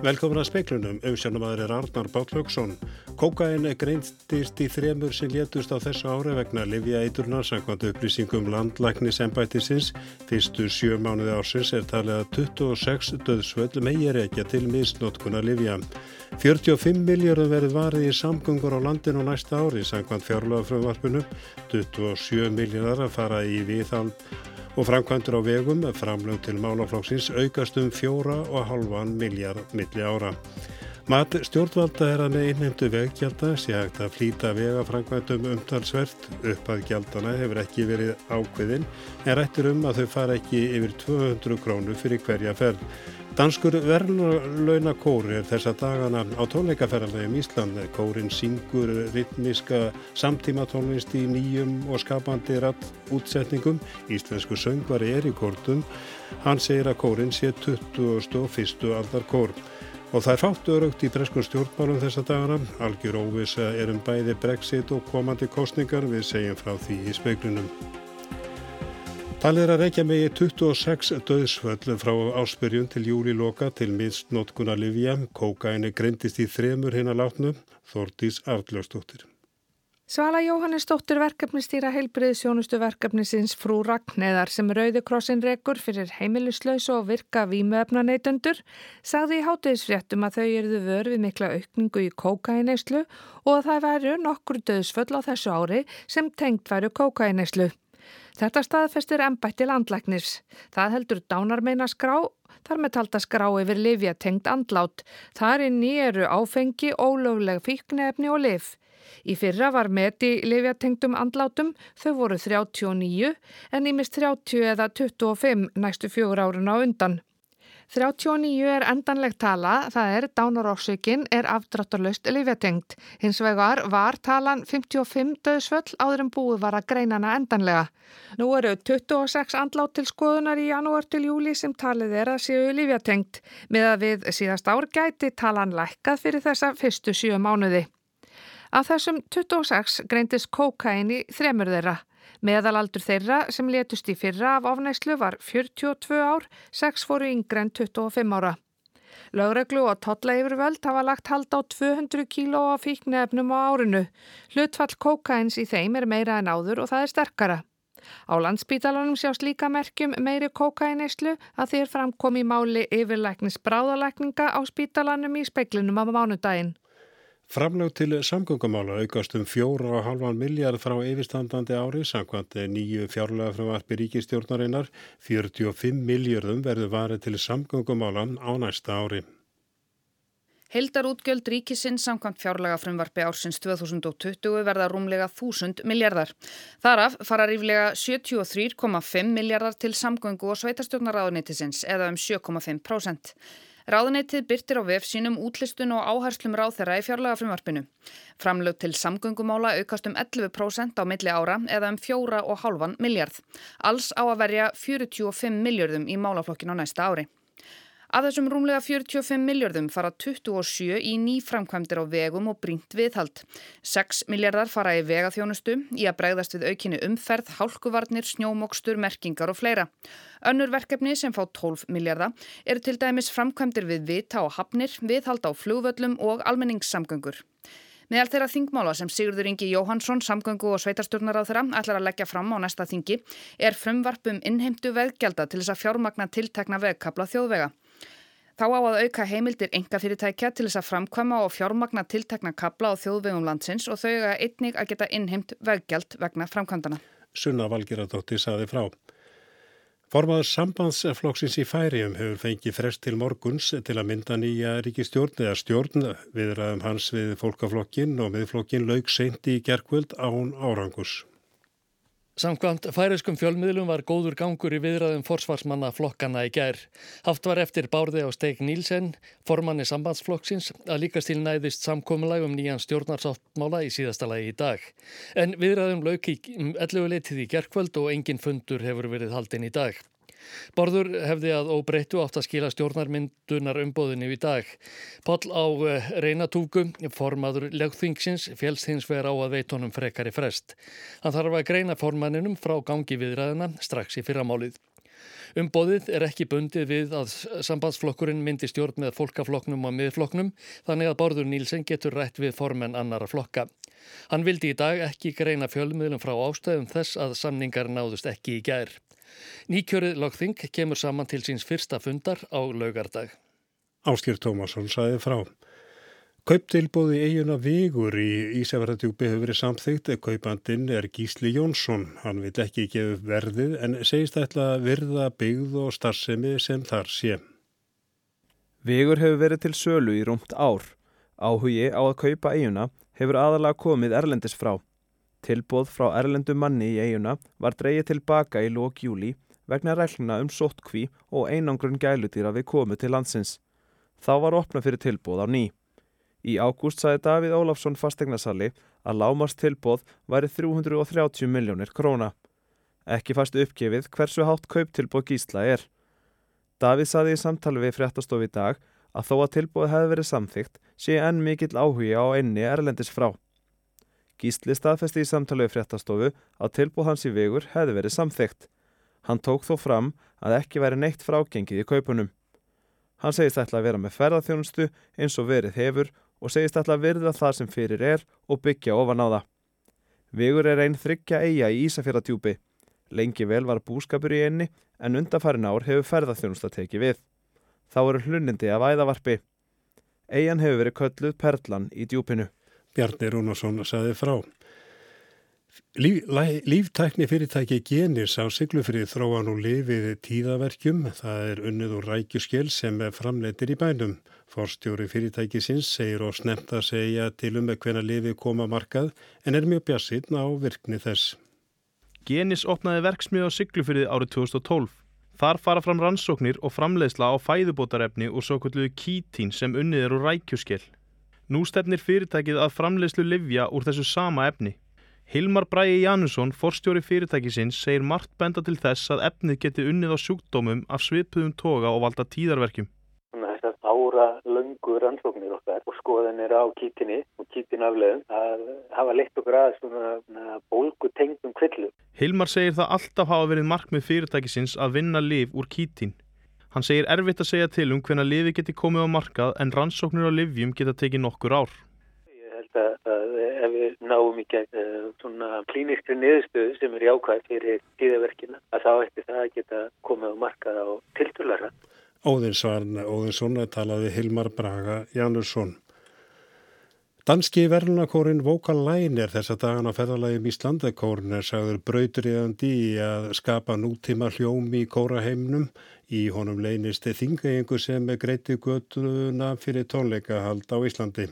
Velkomin að speiklunum, auðsjónumæður er Arnar Bállauksson. Kókain greintist í þremur sem létust á þessu ári vegna Livja Eiturnar samkvæmt upplýsingum landlæknis ennbættisins. Fyrstu sjö mánuði ársins er talið að 26 döðsvöld meir ekki til misnótkuna Livja. 45 miljardum verið varið í samgöngur á landinu næsta ári samkvæmt fjárlagafröðvarpinu. 27 miljardar að fara í viðhald og framkvæmdur á vegum framlög til málaflóksins aukast um fjóra og halvan miljard milli ára. Mat stjórnvalda er að með innheimtu veggjaldar sé hægt að flýta vegafrangvændum umtalsvert upp að gjaldana hefur ekki verið ákveðin en rættir um að þau fara ekki yfir 200 krónu fyrir hverja ferð. Danskur verðlauna kóri er þessa dagana á tónleikaferðarlegum Ísland. Kórin syngur ritmiska samtíma tónlist í nýjum og skapandi ratt útsetningum. Íslensku söngvari er í kórtum. Hann segir að kórin sé 21. aldar kór. Og það er fátt örugt í breskun stjórnmálum þessa dagana. Algjör óvisa er um bæði brexit og komandi kostningar. Við segjum frá því í speiklunum. Talið er að reykja megi 26 döðsföll frá áspyrjun til júli loka til minnst notkuna Livja. Kókaini grindist í þremur hinn að látnu. Þordís Arljósdóttir. Svala Jóhannesdóttir verkefnistýra heilbriðsjónustu verkefnisins Frú Ragnæðar sem Rauðikrossin rekur fyrir heimilislaus og virka vímuefnaneitundur sagði í hátegisfréttum að þau erðu vörfið mikla aukningu í kókaineislu og að það væru nokkur döðsföll á þessu ári sem tengt væru kókaineislu. Þetta staðfestir ennbætti landlæknis. Það heldur dánarmeina skrá, þar með talda skrá yfir livja tengt andlát. Þar inn í eru áfengi, ólögleg fíknefni og liv. Í fyrra var meti livjatengtum andlátum, þau voru 39 en ímist 30 eða 25 næstu fjögur árun á undan. 39 er endanlegt tala, það er dánaróksökin er afdráttarlaust livjatengt. Hins vegar var talan 55 döðsvöll áður en búið var að greina hana endanlega. Nú eru 26 andlát til skoðunar í janúar til júli sem talið er að séu livjatengt. Með að við síðast ár gæti talan lækkað fyrir þessa fyrstu sjö mánuði. Af þessum 26 greindist kókain í þremur þeirra. Meðalaldur þeirra sem letust í fyrra af ofnæslu var 42 ár, 6 fóru yngre en 25 ára. Lögreglu og totlaifurvöld hafa lagt hald á 200 kíló af fíknefnum á árinu. Hlutfall kókains í þeim er meira en áður og það er sterkara. Á landsbítalunum sjást líka merkjum meiri kókaineislu að þeir framkom í máli yfirlæknis bráðalækninga á spítalanum í speiklinum á mánudaginn. Framlög til samgöngumála aukast um fjóra og halvan miljard frá yfirstandandi ári samkvæmt nýju fjárlega frá varpi ríkistjórnarinnar 45 miljardum verður varið til samgöngumálan á næsta ári. Hildarútgjöld ríkisins samkvæmt fjárlega frumvarfi ársins 2020 verða rúmlega 1000 miljardar. Þaraf fara ríflega 73,5 miljardar til samgöngu og sveitarstjórnaráðunitisins eða um 7,5%. Ráðuneytið byrtir á vef sínum útlistun og áherslum ráð þeirra í fjárlega frumvarpinu. Framlög til samgöngumála aukast um 11% á milli ára eða um 4,5 miljard. Alls á að verja 45 miljardum í málaflokkin á næsta ári. Af þessum rúmlega 45 miljardum fara 27 í nýframkvæmdir á vegum og brínt viðhald. 6 miljardar fara í vegaþjónustu, í að bregðast við aukinni umferð, hálkuvarnir, snjómokstur, merkingar og fleira. Önnur verkefni sem fá 12 miljardar eru til dæmis framkvæmdir við vita og hafnir, viðhald á flugvöllum og almenningssamgöngur. Meðal þeirra þingmála sem Sigurður Ingi Jóhansson, samgöngu og sveitarstjórnar á þeirra ætlar að leggja fram á næsta þingi er frumvarpum innheimtu veggjalda til þess að fjármagna tiltekna vegkabla þjóðvega. Þá á að auka heimildir engafyrirtækja til þess að framkvæma og fjármagna tiltekna kabla á þjóðvegum landsins og þau að einnig að geta innheimt veggjald vegna framkvæmdana. Sunna Valgeradóttir saði frá. Formaður sambandsflokksins í færium hefur fengið frest til morguns til að mynda nýja ríkistjórn eða stjórn viðraðum hans við fólkaflokkin og miðflokkin laug seint í gerkvöld án árangus. Samkvæmt færiskum fjölmiðlum var góður gangur í viðræðum forsvarsmanna flokkana í gær. Haft var eftir Bárði á Steig Nílsen, formanni sambandsflokksins, að líkast til næðist samkominlag um nýjan stjórnarsáttmála í síðasta lagi í dag. En viðræðum lauk í 11 letið í gerkvöld og engin fundur hefur verið haldinn í dag. Borður hefði að óbreyttu átt að skila stjórnarmyndunar umbóðinu í dag. Poll á eh, reynatúku, formaður legþingsins, félst hins vegar á að veitónum frekari frest. Hann þarf að greina formanninum frá gangi viðræðina strax í fyrramálið. Umbóðið er ekki bundið við að sambandsflokkurinn myndi stjórn með fólkaflokknum og miðflokknum þannig að Bárður Nílsen getur rætt við formen annara flokka. Hann vildi í dag ekki greina fjölmiðlum frá ástæðum þess að samningar náðust ekki í gær. Nýkjörið lagþing kemur saman til síns fyrsta fundar á laugardag. Áskýr Tómasson saði frá. Kauptilbóði eiguna Vigur í Ísafjörðardjúpi hefur verið samþygt að kaupandinn er Gísli Jónsson. Hann vil ekki gefa verðið en segist ætla að virða byggð og starfsemi sem þar sé. Vigur hefur verið til sölu í rúmt ár. Áhugi á að kaupa eiguna hefur aðalega komið erlendis frá. Tilbóð frá erlendu manni í eiguna var dreyið tilbaka í lók júli vegna regluna um sóttkví og einangrun gælutýra við komu til landsins. Þá var opna fyrir tilbóð á ný. Í ágúst sagði Davíð Ólafsson fastegnarsali að lámars tilbóð væri 330 miljónir króna. Ekki fast uppgefið hversu hátt kauptilbóð gísla er. Davíð saði í samtali við fréttastofi í dag að þó að tilbóð hefði verið samþygt sé enn mikill áhugi á einni erlendis frá. Gísli staðfesti í samtali við fréttastofu að tilbóð hans í vegur hefði verið samþygt. Hann tók þó fram að ekki veri neitt frágengið í kaupunum. Hann segist ætla að vera með ferðarþjónustu eins og verið hefur og segist alltaf virða það sem fyrir er og byggja ofan á það. Vigur er einn þryggja eiga í Ísafjörðatjúpi. Lengi vel var búskapur í einni en undanfærin ár hefur ferðarþjónusta tekið við. Þá eru hlunindi af æðavarpi. Eian hefur verið kölluð Perlan í djúpinu. Bjarni Rúnarsson saði frá. Líf, líftækni fyrirtæki Genis á Siglufrið þróan og lifið tíðaverkjum. Það er unnið úr rækjuskjel sem framleitir í bænum. Forstjóri fyrirtækisins segir og snemt að segja til um með hvena lifið koma markað en er mjög bjassinn á virkni þess. Genis opnaði verksmið á Siglufrið árið 2012. Þar fara fram rannsóknir og framleiðsla á fæðubótarefni og svo kvölduðu kítín sem unnið er úr rækjuskjel. Nú stefnir fyrirtækið að framleiðslu livja úr þessu sama efni. Hilmar Bræi Janusson, forstjóri fyrirtækisins, segir margt benda til þess að efnið geti unnið á sjúkdómum af svipuðum toga og valda tíðarverkjum. Þessar ára löngu rannsóknir okkar og skoðanir á kítinni og kítinaflegum að hafa leitt okkur að svona bólgu tengdum kvillu. Hilmar segir það alltaf hafa verið markmið fyrirtækisins að vinna liv úr kítin. Hann segir erfitt að segja til um hvenna lifi geti komið á markað en rannsóknir á livjum geta tekið nokkur ár að, að ef við náum í gegn uh, svona klínistri niðurstöðu sem er jákvæð fyrir tíðaverkina að þá eftir það geta komið á markað á tildulara. Óðinsvarn Óðinsson talaði Hilmar Braga Janusson. Danski verðlunarkórin Vocal Line er þessa dagan á ferðalagi í Íslandakórin er sagður brautriðandi í að skapa nútíma hljóm í kóraheimnum. Í honum leynist þingayengu sem greiti göttuna fyrir tónleikahald á Íslandi.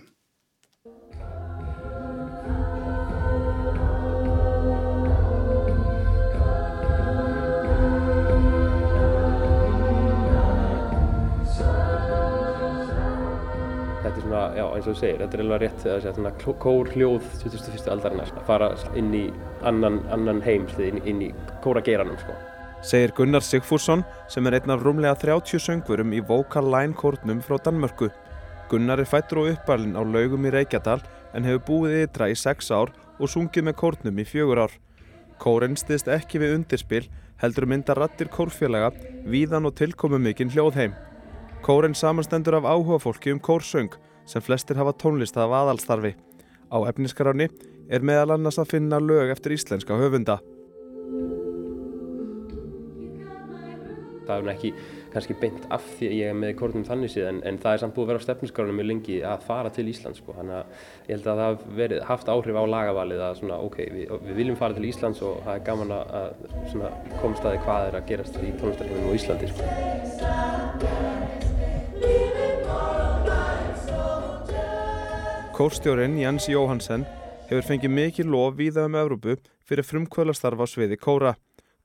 svona, já, eins og þú segir, þetta er alveg rétt að segja svona kór hljóð 2001. aldarinnar að fara inn í annan, annan heimslið, inn, inn í kórageiranum sko. Segir Gunnar Sigfússon sem er einn af rúmlega 30 söngurum í Vocal Line kórnum frá Danmörku. Gunnar er fættur og uppalinn á laugum í Reykjadal en hefur búið ytra í 6 ár og sungið með kórnum í fjögur ár. Kóren stiðst ekki við undirspil heldur mynda rattir kórfélaga víðan og tilkomu mikinn hljóðheim. Kóren samanstendur af áhuga fólki um kórsöng sem flestir hafa tónlist af aðalstarfi. Á efniskaráni er meðal annars að finna lög eftir íslenska höfunda. Það er ekki kannski beint af því að ég er með kórnum þannig síðan en það er samt búið að vera á stefniskárunum mjög lengi að fara til Íslands sko. Þannig að ég held að það hafi haft áhrif á lagavalið að svona ok, við, við viljum fara til Íslands og það er gaman að komast að því hvað er að gerast í tónlistarheiminum á Íslandi sko. Kórstjórin Jens Jóhansen hefur fengið mikið lof víða um Evrópu fyrir frumkvölastarf á sviði kóra.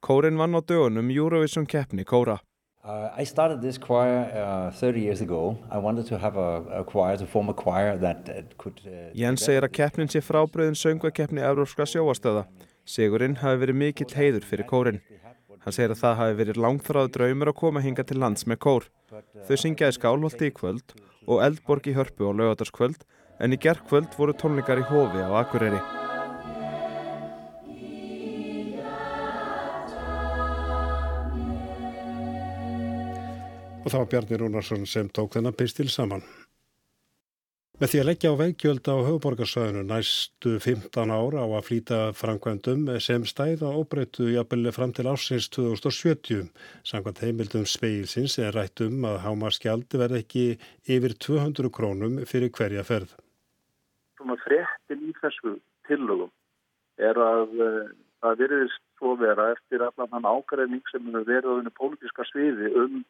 Kórin vann á dögunum Eurovision keppni kóra. Uh, I started this choir uh, 30 years ago. I wanted to have a, a choir, to form a choir that uh, could... Jens segir að keppnin sé frábriðin söngakeppni Evrópska sjóastöða. Sigurinn hafi verið mikill heiður fyrir kórin. Hann segir að það hafi verið langþráð draumur að koma hinga til lands með kór. Þau syngjaði skálholti í kvöld og eldborg í hörpu á lögadarskvöld en í gerðkvöld voru tónleikar í hofi á Akureyri. Og það var Bjarni Rúnarsson sem tók þennan pistil saman. Með því að leggja á veggjöld á höfuborgarsvæðinu næstu 15 ára á að flýta framkvæmdum sem stæða óbreyttu jafnvel fram til ásins 2070. Samkvæmt heimildum speilsins er rætt um að hámarskjaldi verð ekki yfir 200 krónum fyrir hverja ferð. Svona fréttin í þessu tillögum er að það veriðist svo vera eftir allan hann ágræning sem verið á þennu pólitíska sviði um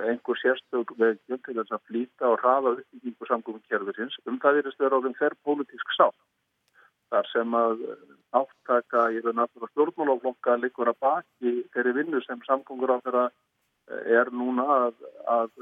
einhver sérstök vegjum til þess að flýta og hraða uppbyggingu samgóðum kjærfisins. Um það verðist vera á þeim fer pólitísk sátt. Þar sem að áttaka í raun aftur að stjórnmálaflokka likur að baki þeirri vinnu sem samgóngur á þeirra er núna að, að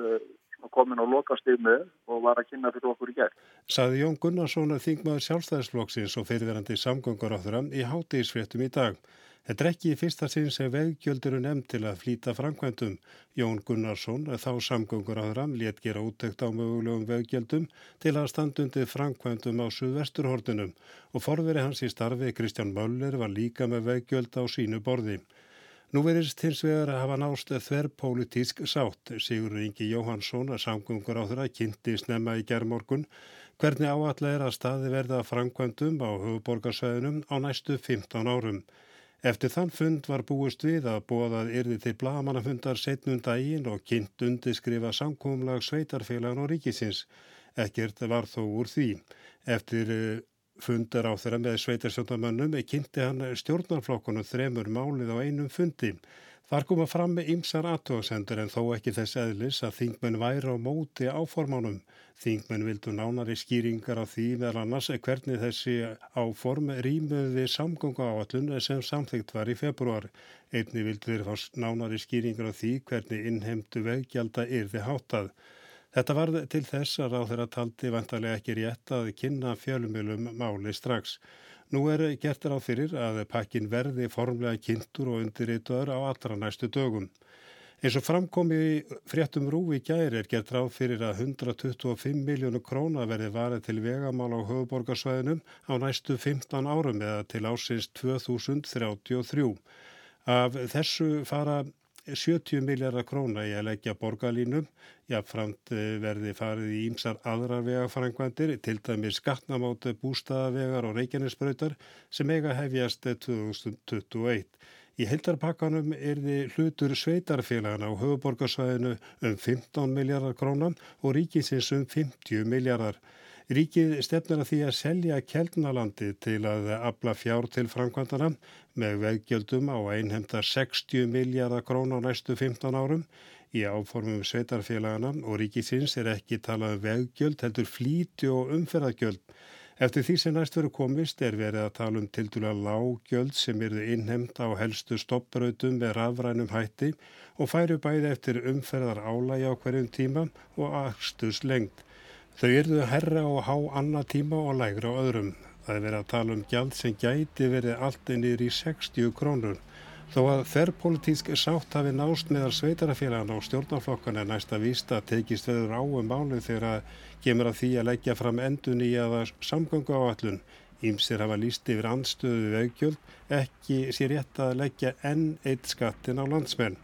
komin á lokastími og var að kynna fyrir okkur í gerð. Saði Jón Gunnarsson að þingmaður sjálfstæðisflokksins og fyrirverandi samgöngur á þeirra í hátíðisfréttum í dag. Þetta er ekki í fyrsta sinn sem veggjöld eru nefnd til að flýta framkvæmdum. Jón Gunnarsson, þá samgöngur á þeirra, létt gera úttekt á mögulegum veggjöldum til að standundi framkvæmdum á suðvesturhortinum og forveri hans í starfi Kristján Möller var líka með veggjöld á sínu borði. Nú verist hins vegar að hafa nást þverrpolítísk sátt. Sigur Ingi Jóhansson að samgöngur á þeirra kynnti snemma í gerðmorgun hvernig áallega er að staði verða framkvæmdum á höfuborgarsvæðinum á næstu 15 árum. Eftir þann fund var búist við að bóðað yrði til blagamannafundar setnum daginn og kynnt undirskrifa samkómlag sveitarfélagan og ríkisins. Ekkert var þó úr því. Eftir fundar á þeirra með sveitarstjórnarmönnum kynnti hann stjórnarflokkunum þremur málið á einum fundi. Þar koma fram með ymsar aðtóðsendur en þó ekki þess eðlis að þingmenn væri á móti áformánum. Þingmenn vildu nánari skýringar á því meðal annars hvernig þessi áform rýmuð við samgöngu áallun sem samþygt var í februar. Einni vildu þeir fá nánari skýringar á því hvernig innhemdu veggjalda yrði hátað. Þetta varð til þess að ráð þeirra taldi vantarlega ekki rétt að kynna fjölumilum máli strax. Nú er gert ráð fyrir að pakkin verði formlega kynntur og undirrituður á allra næstu dögum. Eins og framkomi fréttum rúi gæri er gert ráð fyrir að 125 miljónu króna verði varðið til vegamál á höfuborgarsvæðinum á næstu 15 árum eða til ásins 2033. Af þessu fara 70 miljardar króna í að leggja borgarlínum, jáfnframt verði farið í ímsar aðrar vegafrængvandir, til dæmi skattnamáti bústaðavegar og reikjarnisbröytar sem eiga hefjast 2021. Í heldarpakkanum er þið hlutur sveitarfélagana á höfuborgarsvæðinu um 15 miljardar krónan og ríkisins um 50 miljardar. Ríkið stefnir að því að selja Kjeldnalandi til að afla fjár til framkvæmdana með veggjöldum á einhemta 60 miljardar krón á næstu 15 árum. Í áformum sveitarfélagana og ríkisins er ekki talað um veggjöld, heldur flíti og umferðagjöld. Eftir því sem næst verið komist er verið að tala um tildúlega lágjöld sem eru innhemd á helstu stoppbrautum með rafrænum hætti og færu bæði eftir umferðar álægi á hverjum tíma og axtus lengt. Þau erðu herra og há annað tíma og lægra á öðrum. Það er verið að tala um gjald sem gæti verið allt einir í 60 krónur. Þó að þerrpolitísk sátt hafi nást meðal sveitarafélagana og stjórnarflokkana er næsta vísta tekist veður á um málu þegar að gemur að því að leggja fram endun í aða samgöngu áallun. Ímsir hafa líst yfir anstöðu veggjöld, ekki sér rétt að leggja enn eitt skattin á landsmenn.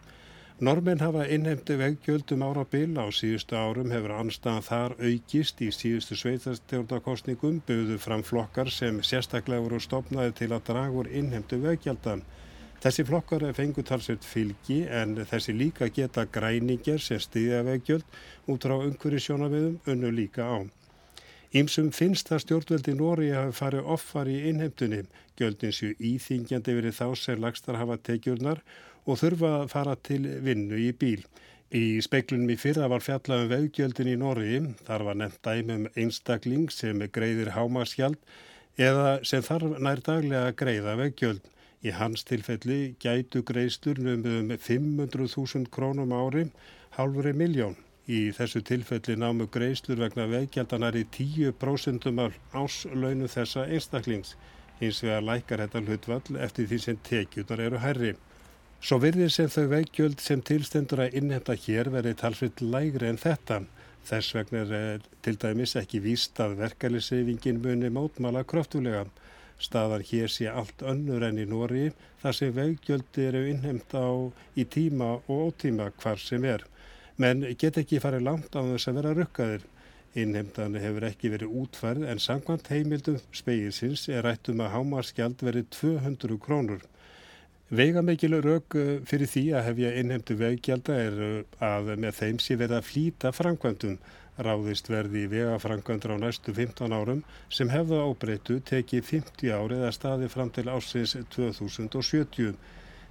Normin hafa innheimti veggjöldum ára bil á síðustu árum hefur anstæðan þar aukist í síðustu sveitastjórnarkostningum buðu fram flokkar sem sérstaklega voru stopnaði til að draga úr innheimtu veggjaldan. Þessi flokkar fengur talsveit fylgi en þessi líka geta græningar sem stiðja veggjöld út frá umhverju sjónaviðum unnu líka á. Ímsum finnst að stjórnveldi Nóri hafi farið offar í innheimtunni, gjöldin séu íþingjandi verið þá sem lagstar hafa tekjurnar og þurfa að fara til vinnu í bíl. Í speiklunum í fyrra var fjallað um veggjöldin í Nóri, þar var nefnt dæmum einstakling sem greiðir hámaskjald eða sem þarf nær daglega að greiða veggjöld. Í hans tilfelli gætu greiðstur um 500.000 krónum ári, halvri miljón. Í þessu tilfelli námu greiðslur vegna veggjaldanar í 10% af áslaunu þessa einstaklings. Hins vegar lækar þetta hlutvall eftir því sem tekjurnar eru herri. Svo virðir sem þau veggjöld sem tilstendur að innhemta hér verið talsvitt lægri en þetta. Þess vegna er til dæmis ekki víst að verkefniseyfingin muni mótmála kröftulega. Staðan hér sé allt önnur enn í Nóri þar sem veggjöldi eru innhemta á í tíma og ótíma hvar sem er. menn get ekki farið langt á þess að vera rukkaðir. Innheimtan hefur ekki verið útfærð en sangvant heimildum speginsins er rættum að hámarskjald verið 200 krónur. Veigamikil rauk eh, fyrir því að hefja innheimtu veggjalda er að með þeim sé verið að flýta framkvæmdum. Ráðist verði í vegafrangöndur á næstu 15 árum sem hefða ábreytu tekið 50 árið að staði fram til ársins 2070.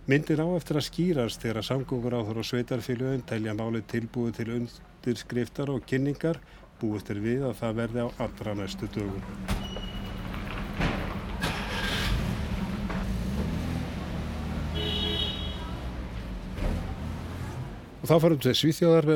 Myndir á eftir að skýrast þegar samgóngur áður á sveitarfylgjöðun telja máli tilbúið til undirskriftar og kynningar búist er við að það verði á allra næstu dögum. Og þá farum til Svíþjóðar.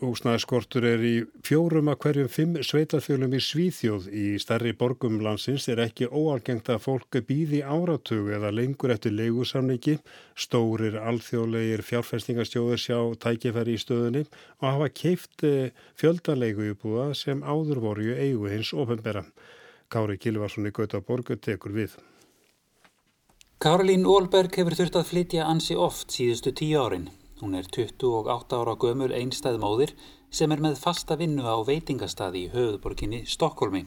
Húsnæðiskortur er í fjórum að hverjum fimm sveitarfjölum í Svíþjóð. Í starri borgum landsins er ekki óalgengt að fólk býði áratug eða lengur eftir leigusamningi. Stórir alþjóðlegir fjárfestingastjóður sjá tækifæri í stöðunni og hafa keift eh, fjöldanleigu íbúða sem áður voru í eigu hins ofenbera. Kári Kilvarsson í Gautaborgu tekur við. Karolín Ólberg hefur þurft að flytja ansi oft síðustu tíu árin. Hún er 28 ára gömul einstæð móðir sem er með fasta vinnu á veitingastadi í höfuðborginni Stokkólmi.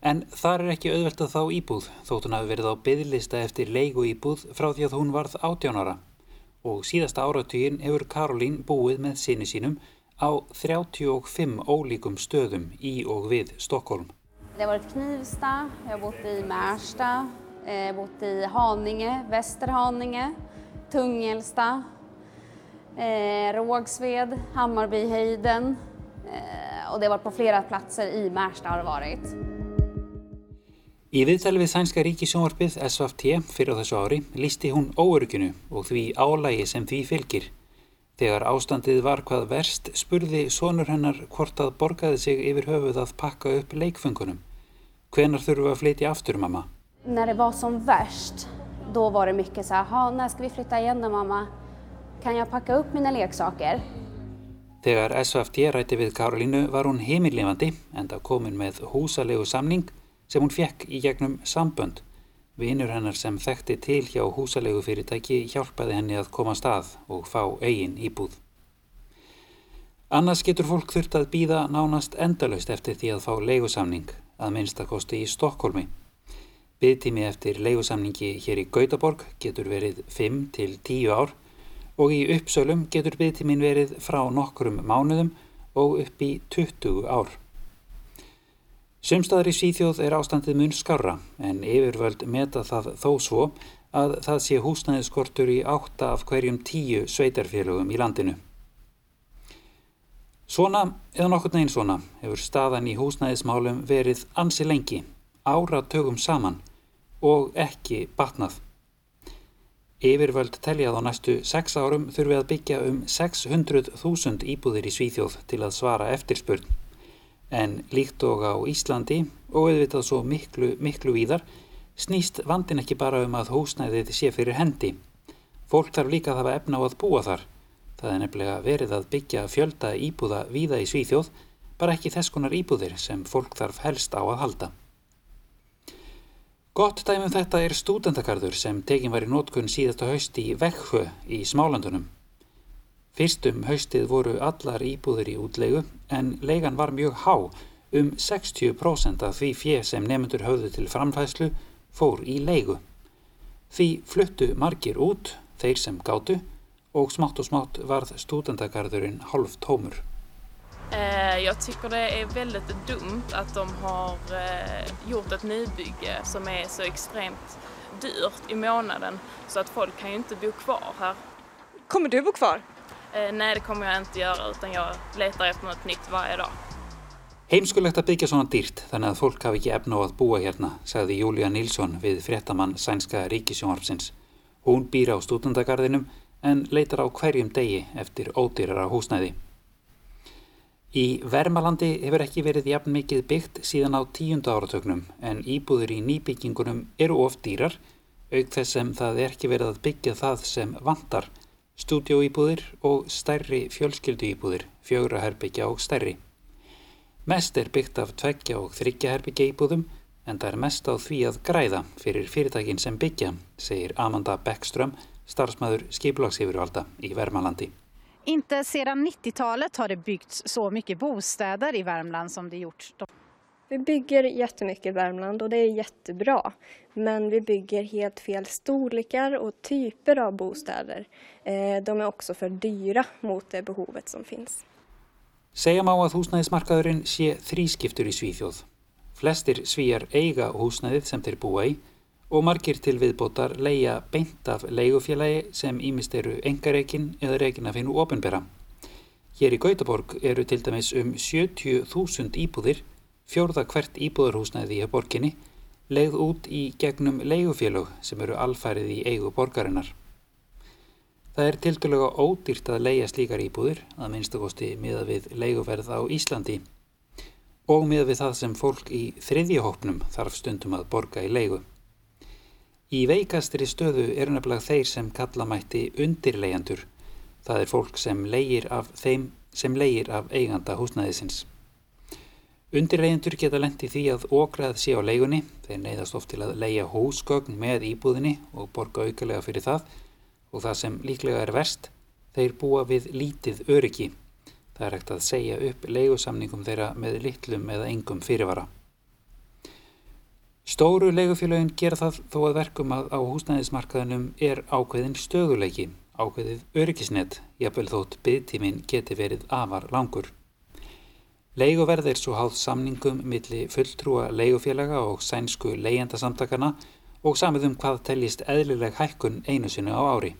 En þar er ekki auðvelt að þá íbúð þótt hún hafi verið á byggðlista eftir leigu íbúð frá því að hún varð 18 ára. Og síðasta áratugin hefur Karolín búið með sinni sínum á 35 ólíkum stöðum í og við Stokkólm. Det har varit Knivsta, jag har bott i Märsta, har bott i Haninge, Västerhaninge, Tungelsta, eh, Rågsved, Hammarbyhöjden eh, och det har varit på flera platser i Märsta har det varit. Í viðtali við Sænska ríkisjónvarpið SFT fyrir á þessu ári lísti hún óörginu og því álægi sem því fylgir. Þegar ástandið var hvað verst spurði sonur hennar hvort að borgaði sig yfir höfuð að pakka upp leikfengunum. Hvenar þurfu að flytja aftur mamma? När det var som värst, då var det mycket så här, när ska vi flytta igen då mamma? Kan ég pakka upp mína leiksaker? Þegar SFT rætti við Karolínu var hún heimillifandi enda komin með húsalegu samning sem hún fekk í gegnum sambönd. Vinur hennar sem þekkti til hjá húsalegu fyrirtæki hjálpaði henni að koma stað og fá eigin íbúð. Annars getur fólk þurft að býða nánast endalust eftir því að fá leigusamning að minnstakosti í Stokkólmi. Byðtími eftir leigusamningi hér í Gautaborg getur verið 5 til 10 ár og í uppsölum getur byggtímin verið frá nokkrum mánuðum og upp í 20 ár. Sumstaðar í Svíþjóð er ástandið mun skarra en yfirvöld meta það þó svo að það sé húsnæðiskortur í átta af hverjum tíu sveitarfélögum í landinu. Svona eða nokkur neginn svona hefur staðan í húsnæðismálum verið ansi lengi, ára tögum saman og ekki batnað. Yfirvöld teljað á næstu 6 árum þurfi að byggja um 600.000 íbúðir í Svíþjóð til að svara eftirspurn. En líkt og á Íslandi og auðvitað svo miklu, miklu víðar snýst vandin ekki bara um að húsnæðið sé fyrir hendi. Fólk þarf líka að hafa efna á að búa þar. Það er nefnilega verið að byggja fjölda íbúða víða í Svíþjóð, bara ekki þess konar íbúðir sem fólk þarf helst á að halda. Gott dæmum þetta er stúdendakarður sem tekin var í nótkunn síðasta hausti í Vekkhö í Smálandunum. Fyrstum haustið voru allar íbúður í útlegu en leigan var mjög há, um 60% af því fjö sem nefndur höfðu til framfæslu fór í leigu. Því fluttu margir út, þeir sem gáttu, og smátt og smátt varð stúdendakarðurinn halv tómur. Eh, jag tycker det är väldigt dumt att de har eh, gjort ett nybygge som är så extremt dyrt i månaden så att folk kan ju inte bo kvar här. Kommer du bo kvar? Eh, nej, det kommer jag inte göra utan jag letar efter något nytt varje dag. Heimskulegt að byggja svona dýrt þannig að fólk hafi ekki efna á að búa hérna, sagði Júlia Nilsson við fréttamann sænska ríkisjónvarpsins. Hún býr á stúdendagarðinum en leitar á hverjum degi eftir ódýrara húsnæði. Í Vermalandi hefur ekki verið jafn mikið byggt síðan á tíunda áratögnum en íbúður í nýbyggingunum eru of dýrar auk þess sem það er ekki verið að byggja það sem vantar, stúdjóýbúðir og stærri fjölskylduýbúðir, fjögraherbyggja og stærri. Mest er byggt af tveggja og þryggjaherbyggja íbúðum en það er mest á því að græða fyrir fyrirtækin sem byggja, segir Amanda Beckström, starfsmæður skiplagsifurvalda í Vermalandi. Inte sedan 90-talet har det byggts så mycket bostäder i Värmland som det gjorts. Vi bygger jättemycket i Värmland och det är jättebra. Men vi bygger helt fel storlekar och typer av bostäder. Eh, de är också för dyra mot det behovet som finns. Segja má að húsnæðismarkaðurinn sé þrískiptur í Svíþjóð. Flestir svíjar eiga húsnæðið sem þeir búa í og margir til viðbótar leia beint af leigufélagi sem ímist eru engareikin eða reikin af hennu ofinbera. Hér í Gautaborg eru til dæmis um 70.000 íbúðir, fjórða hvert íbúðarhúsnæði í borginni, leigð út í gegnum leigufélög sem eru alfærið í eigu borgarinnar. Það er tildulega ódýrt að leia slíkar íbúðir, að minnstakosti miða við leiguverð á Íslandi og miða við það sem fólk í þriðjahópnum þarf stundum að borga í leigu. Í veikastri stöðu eru nefnilega þeir sem kalla mætti undirleijandur. Það er fólk sem leigir af þeim sem leigir af eiganda húsnæðisins. Undirleijandur geta lendi því að ógrað sé á leigunni, þeir neyðast oft til að leia húsgögn með íbúðinni og borga aukalega fyrir það og það sem líklega er verst, þeir búa við lítið öryggi. Það er hægt að segja upp leigusamningum þeirra með litlum eða engum fyrirvara. Stóru leigufélagin gera það þó að verkum að á húsnæðismarkaðinum er ákveðin stöðuleiki, ákveðið öryggisnett, jafnvel þótt byggtímin geti verið afar langur. Leiguverð er svo háð samningum milli fulltrúa leigufélaga og sænsku leigendasamtakana og samið um hvað teljist eðlileg hækkun einu sinu á ári.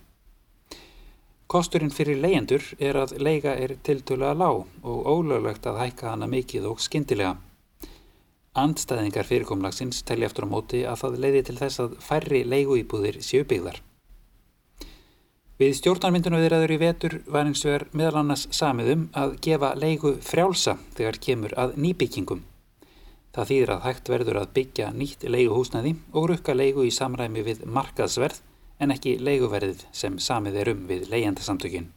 Kosturinn fyrir leyendur er að leiga er tiltölulega lág og ólöglegt að hækka hana mikið og skindilega. Andstæðingar fyrirkomlagsins telli eftir á móti að það leiði til þess að færri leiguýbúðir séu byggðar. Við stjórnarmyndunauðiraður í vetur var eins vegar meðal annars samiðum að gefa leigu frjálsa þegar kemur að nýbyggingum. Það þýðir að hægt verður að byggja nýtt leiguhúsnaði og rukka leigu í samræmi við markaðsverð en ekki leiguverðið sem samið er um við leyendasamtökin.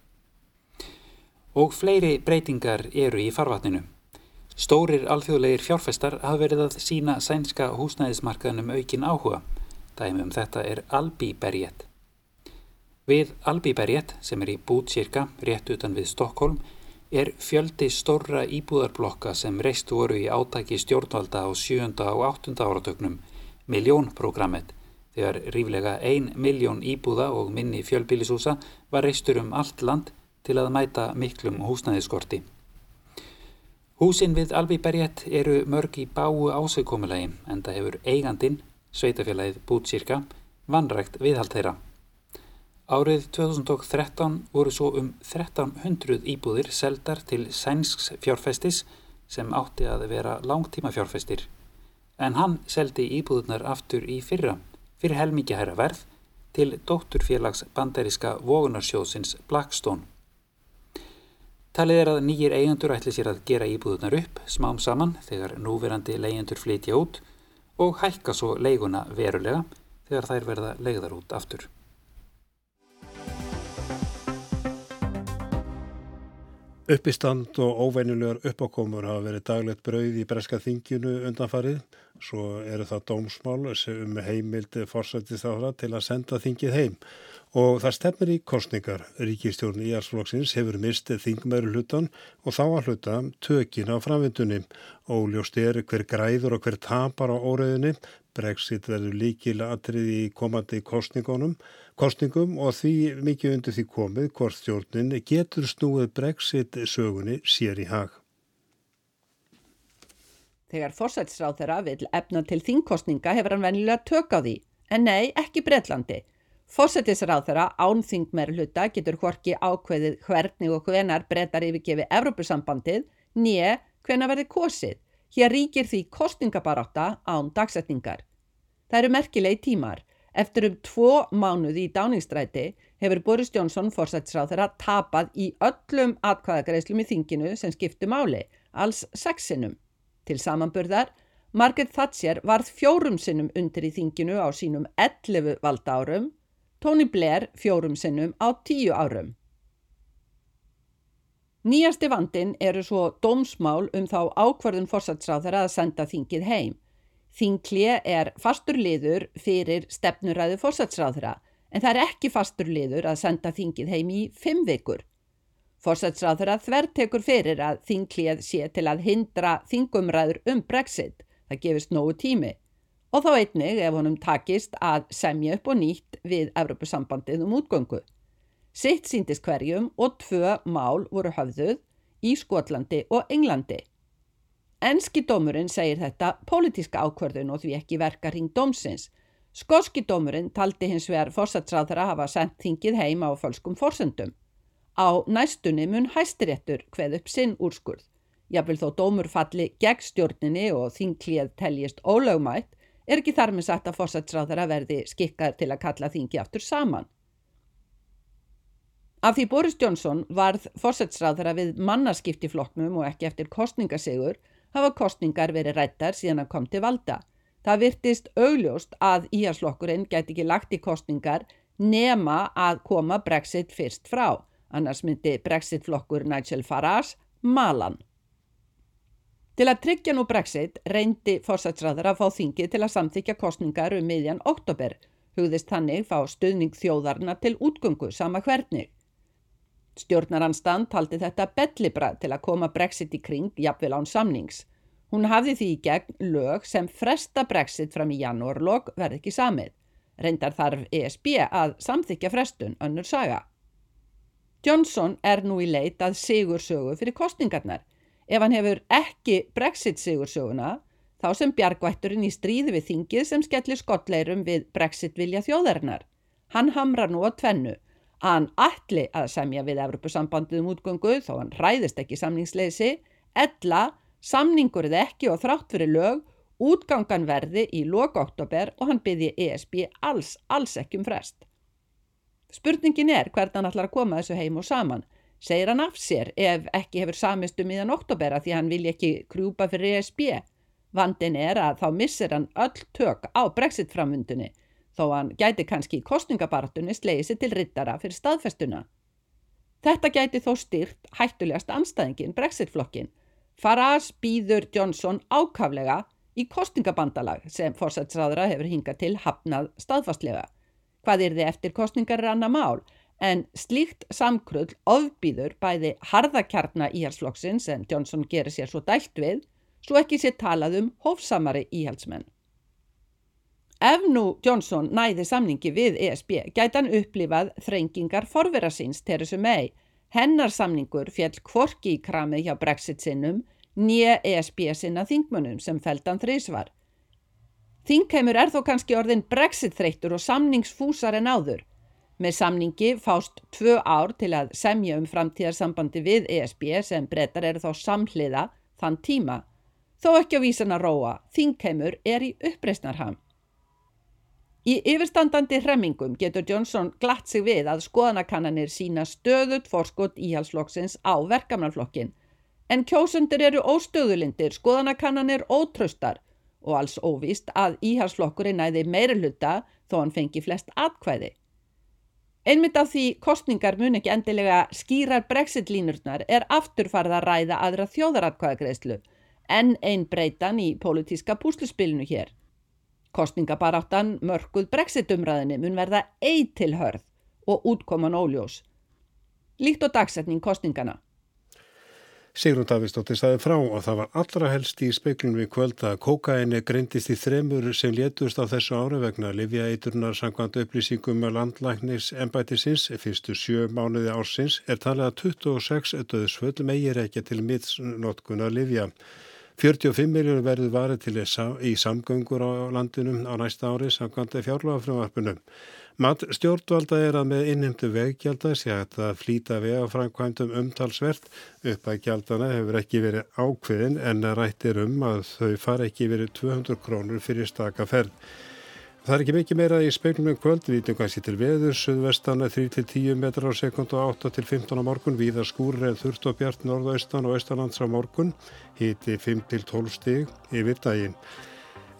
Og fleiri breytingar eru í farvatninu. Stórir alþjóðlegir fjárfestar hafa verið að sína sænska húsnæðismarkaðnum aukin áhuga. Dæmi um þetta er Albi Berget. Við Albiberget, sem er í Bútsirka, rétt utan við Stokkólm, er fjöldi stórra íbúðarblokka sem reist voru í átaki stjórnvalda á 7. og 8. áratögnum, miljónprogrammet, þegar ríflega 1 miljón íbúða og minni fjölbílisúsa var reistur um allt land til að mæta miklum húsnæðiskorti. Húsin við Albiberget eru mörg í báu ásaukomulegi en það hefur eigandin, sveitafélagið Bútsirka, vanrægt viðhald þeirra. Árið 2013 voru svo um 1300 íbúðir seldar til sænsks fjárfestis sem átti að vera langtíma fjárfestir en hann seldi íbúðunar aftur í fyrra fyrir helmikið hæra verð til dótturfélags banderiska vogunarsjóðsins Blackstone. Talið er að nýjir eigendur ætli sér að gera íbúðunar upp smám saman þegar núverandi leyendur flytja út og hækka svo leiguna verulega þegar þær verða leigðar út aftur. Uppistand og óvenjulegar uppákomur hafa verið daglegt brauð í breska þinginu undanfarið. Svo eru það dómsmál um heimild forsættist ára til að senda þingið heim. Og það stefnir í kostningar. Ríkistjórn í Íarsflokksins hefur mistið þingmeru hlutan og þá að hluta tökin á framvindunni. Óljóst er hver græður og hver tapar á óreðinni. Brexit verður líkil atrið í komandi kostningum og því mikið undir því komið hvort stjórnin getur snúið brexit sögunni sér í hag. Þegar fórsætsráð þeirra vil efna til þingkostninga hefur hann venilega tök á því, en nei, ekki Breitlandi. Fórsætisráð þeirra án þingmer hluta getur hvorki ákveðið hvernig og hvenar breytar yfirgefi Evrópusambandið, nýje hvena verði kosið. Hér ríkir því kostningabaráta án dagsetningar. Það eru merkilegi tímar. Eftir um tvo mánuði í dáningsstræti hefur Boris Johnson fórsætsráð þeirra tapað í öllum atkvæðagreislum í þinginu sem skiptu máli, alls sexinum. Til samanburðar, Margaret Thatcher varð fjórum sinnum undir í þinginu á sínum 11 valda árum, Tony Blair fjórum sinnum á 10 árum. Nýjasti vandin eru svo dómsmál um þá ákvarðun fórsætsráð þeirra að senda þingið heim. Þinglið er fastur liður fyrir stefnuræðu fórsatsráðra en það er ekki fastur liður að senda þingið heim í fimm vikur. Forsætsráð þeirra þvertekur fyrir að þinglið sé til að hindra þingumræður um brexit. Það gefist nógu tími. Og þá einnig ef honum takist að semja upp og nýtt við Evropasambandið um útgöngu. Sitt síndist hverjum og tvö mál voru höfðuð í Skotlandi og Englandi. Enski dómurinn segir þetta pólitíska ákvörðun og því ekki verka ring dómsins. Skoski dómurinn taldi hins vegar fórsatsráð þeirra hafa sendt þingið heim á fölskum fórsendum. Á næstunni mun hæstiréttur hveð upp sinn úrskurð. Jáfnvel þó dómur falli gegn stjórninni og þinglið teljist ólögmætt er ekki þar með sagt að fórsatsráðara verði skikkar til að kalla þingi aftur saman. Af því Boris Johnson varð fórsatsráðara við mannaskiptifloknum og ekki eftir kostningasegur hafa kostningar verið rættar síðan að kom til valda. Það virtist augljóst að íharslokkurinn gæti ekki lagt í kostningar nema að koma Brexit fyrst frá annars myndi Brexit-flokkur Nigel Farage malan. Til að tryggja nú Brexit reyndi fórsætsræður að fá þingið til að samþykja kostningar um miðjan oktober, hugðist þannig fá stuðning þjóðarna til útgöngu sama hvernig. Stjórnaranstand taldi þetta bellibrað til að koma Brexit í kring jafnvel án samnings. Hún hafði því í gegn lög sem fresta Brexit fram í janúarlog verði ekki samið. Reyndar þarf ESB að samþykja frestun önnur saga. Johnson er nú í leit að sigursögu fyrir kostningarnar. Ef hann hefur ekki Brexit sigursöguna, þá sem bjargvætturinn í stríði við þingið sem skellir skottleirum við Brexit vilja þjóðarinnar. Hann hamrar nú á tvennu að hann ætli að semja við Evropasambandið um útgöngu þó hann ræðist ekki samningsleysi, ella samningurð ekki og þrátt fyrir lög, útgangan verði í lok oktober og hann byrði ESB alls, alls ekki um frest. Spurningin er hvernig hann ætlar að koma þessu heim og saman. Segir hann af sér ef ekki hefur samist um íðan oktobera því hann vilja ekki krjúpa fyrir ESB. Vandin er að þá missir hann öll tök á brexit framvundunni þó hann gæti kannski í kostningabartunni slegið sér til rittara fyrir staðfestuna. Þetta gæti þó styrt hættulegast anstæðingin brexitflokkin. Farage býður Johnson ákaflega í kostningabandalag sem fórsætsræðra hefur hingað til hafnað staðfastlega. Hvað er þið eftir kostningar er annað mál en slíkt samkrull ofbýður bæði harðakjarna íhalsflokksins en Johnson gerir sér svo dælt við svo ekki sér talað um hófsamari íhalsmenn. Ef nú Johnson næði samningi við ESB gæti hann upplifað þrengingar forvera síns Theresa May. Hennar samningur fjall kvorki í kramið hjá Brexit sinnum nýja ESB sinna þingmunum sem feldan þrísvar. Þingheimur er þó kannski orðin brexit þreyttur og samningsfúsar en áður. Með samningi fást tvö ár til að semja um framtíðarsambandi við ESB sem breytar eru þá samhliða þann tíma. Þó ekki á vísan að róa, þingheimur er í uppreysnarham. Í yfirstandandi hremmingum getur Johnson glatt sig við að skoðanakannanir sína stöðut forskot íhalsflokksins á verkamannflokkin. En kjósundir eru óstöðulindir, skoðanakannanir ótröstar og alls óvist að íhalsflokkurinn næði meira hluta þó hann fengi flest atkvæði. Einmitt af því kostningar mun ekki endilega skýrar brexit-línurnar er afturfarða ræða aðra þjóðaratkvæðagreðslu en einn breytan í pólitíska púsluspilinu hér. Kostningabaráttan mörguð brexit-umræðinni mun verða eitilhörð og útkoman óljós. Líkt og dagsetning kostningana. Sigrun Davíðsdóttir staði frá og það var allra helst í speiklunum í kvöld að kókaini greindist í þremur sem létust á þessu ári vegna Livjaeiturnar sangkvæmt upplýsingum með landlæknis ennbætisins fyrstu sjö mánuði ársins er talið að 26 döðsföll meir ekki til mittsnótkunar Livja. 45 miljónu verður varið til í samgöngur á landinum á næsta ári sangkvæmt fjárlagafröðvarpunum. Mat stjórnvalda er að með innheimtu veggjalda sé að flýta vegafrænkvæmdum umtalsvert. Upp að gjaldana hefur ekki verið ákveðin en rættir um að þau fara ekki verið 200 krónur fyrir staka ferð. Það er ekki mikið meira í speilum um kvöld, við vitum kannski til veður, suðvestana 3-10 metrar á sekund og 8-15 á morgun, víða skúrir eða þurft og bjart norðaustan og austalands á morgun, hiti 5-12 stig yfir daginn.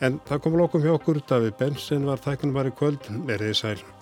En það kom lokum hjá okkur, David Benson var tæknum var í kvöld, er þið sæl.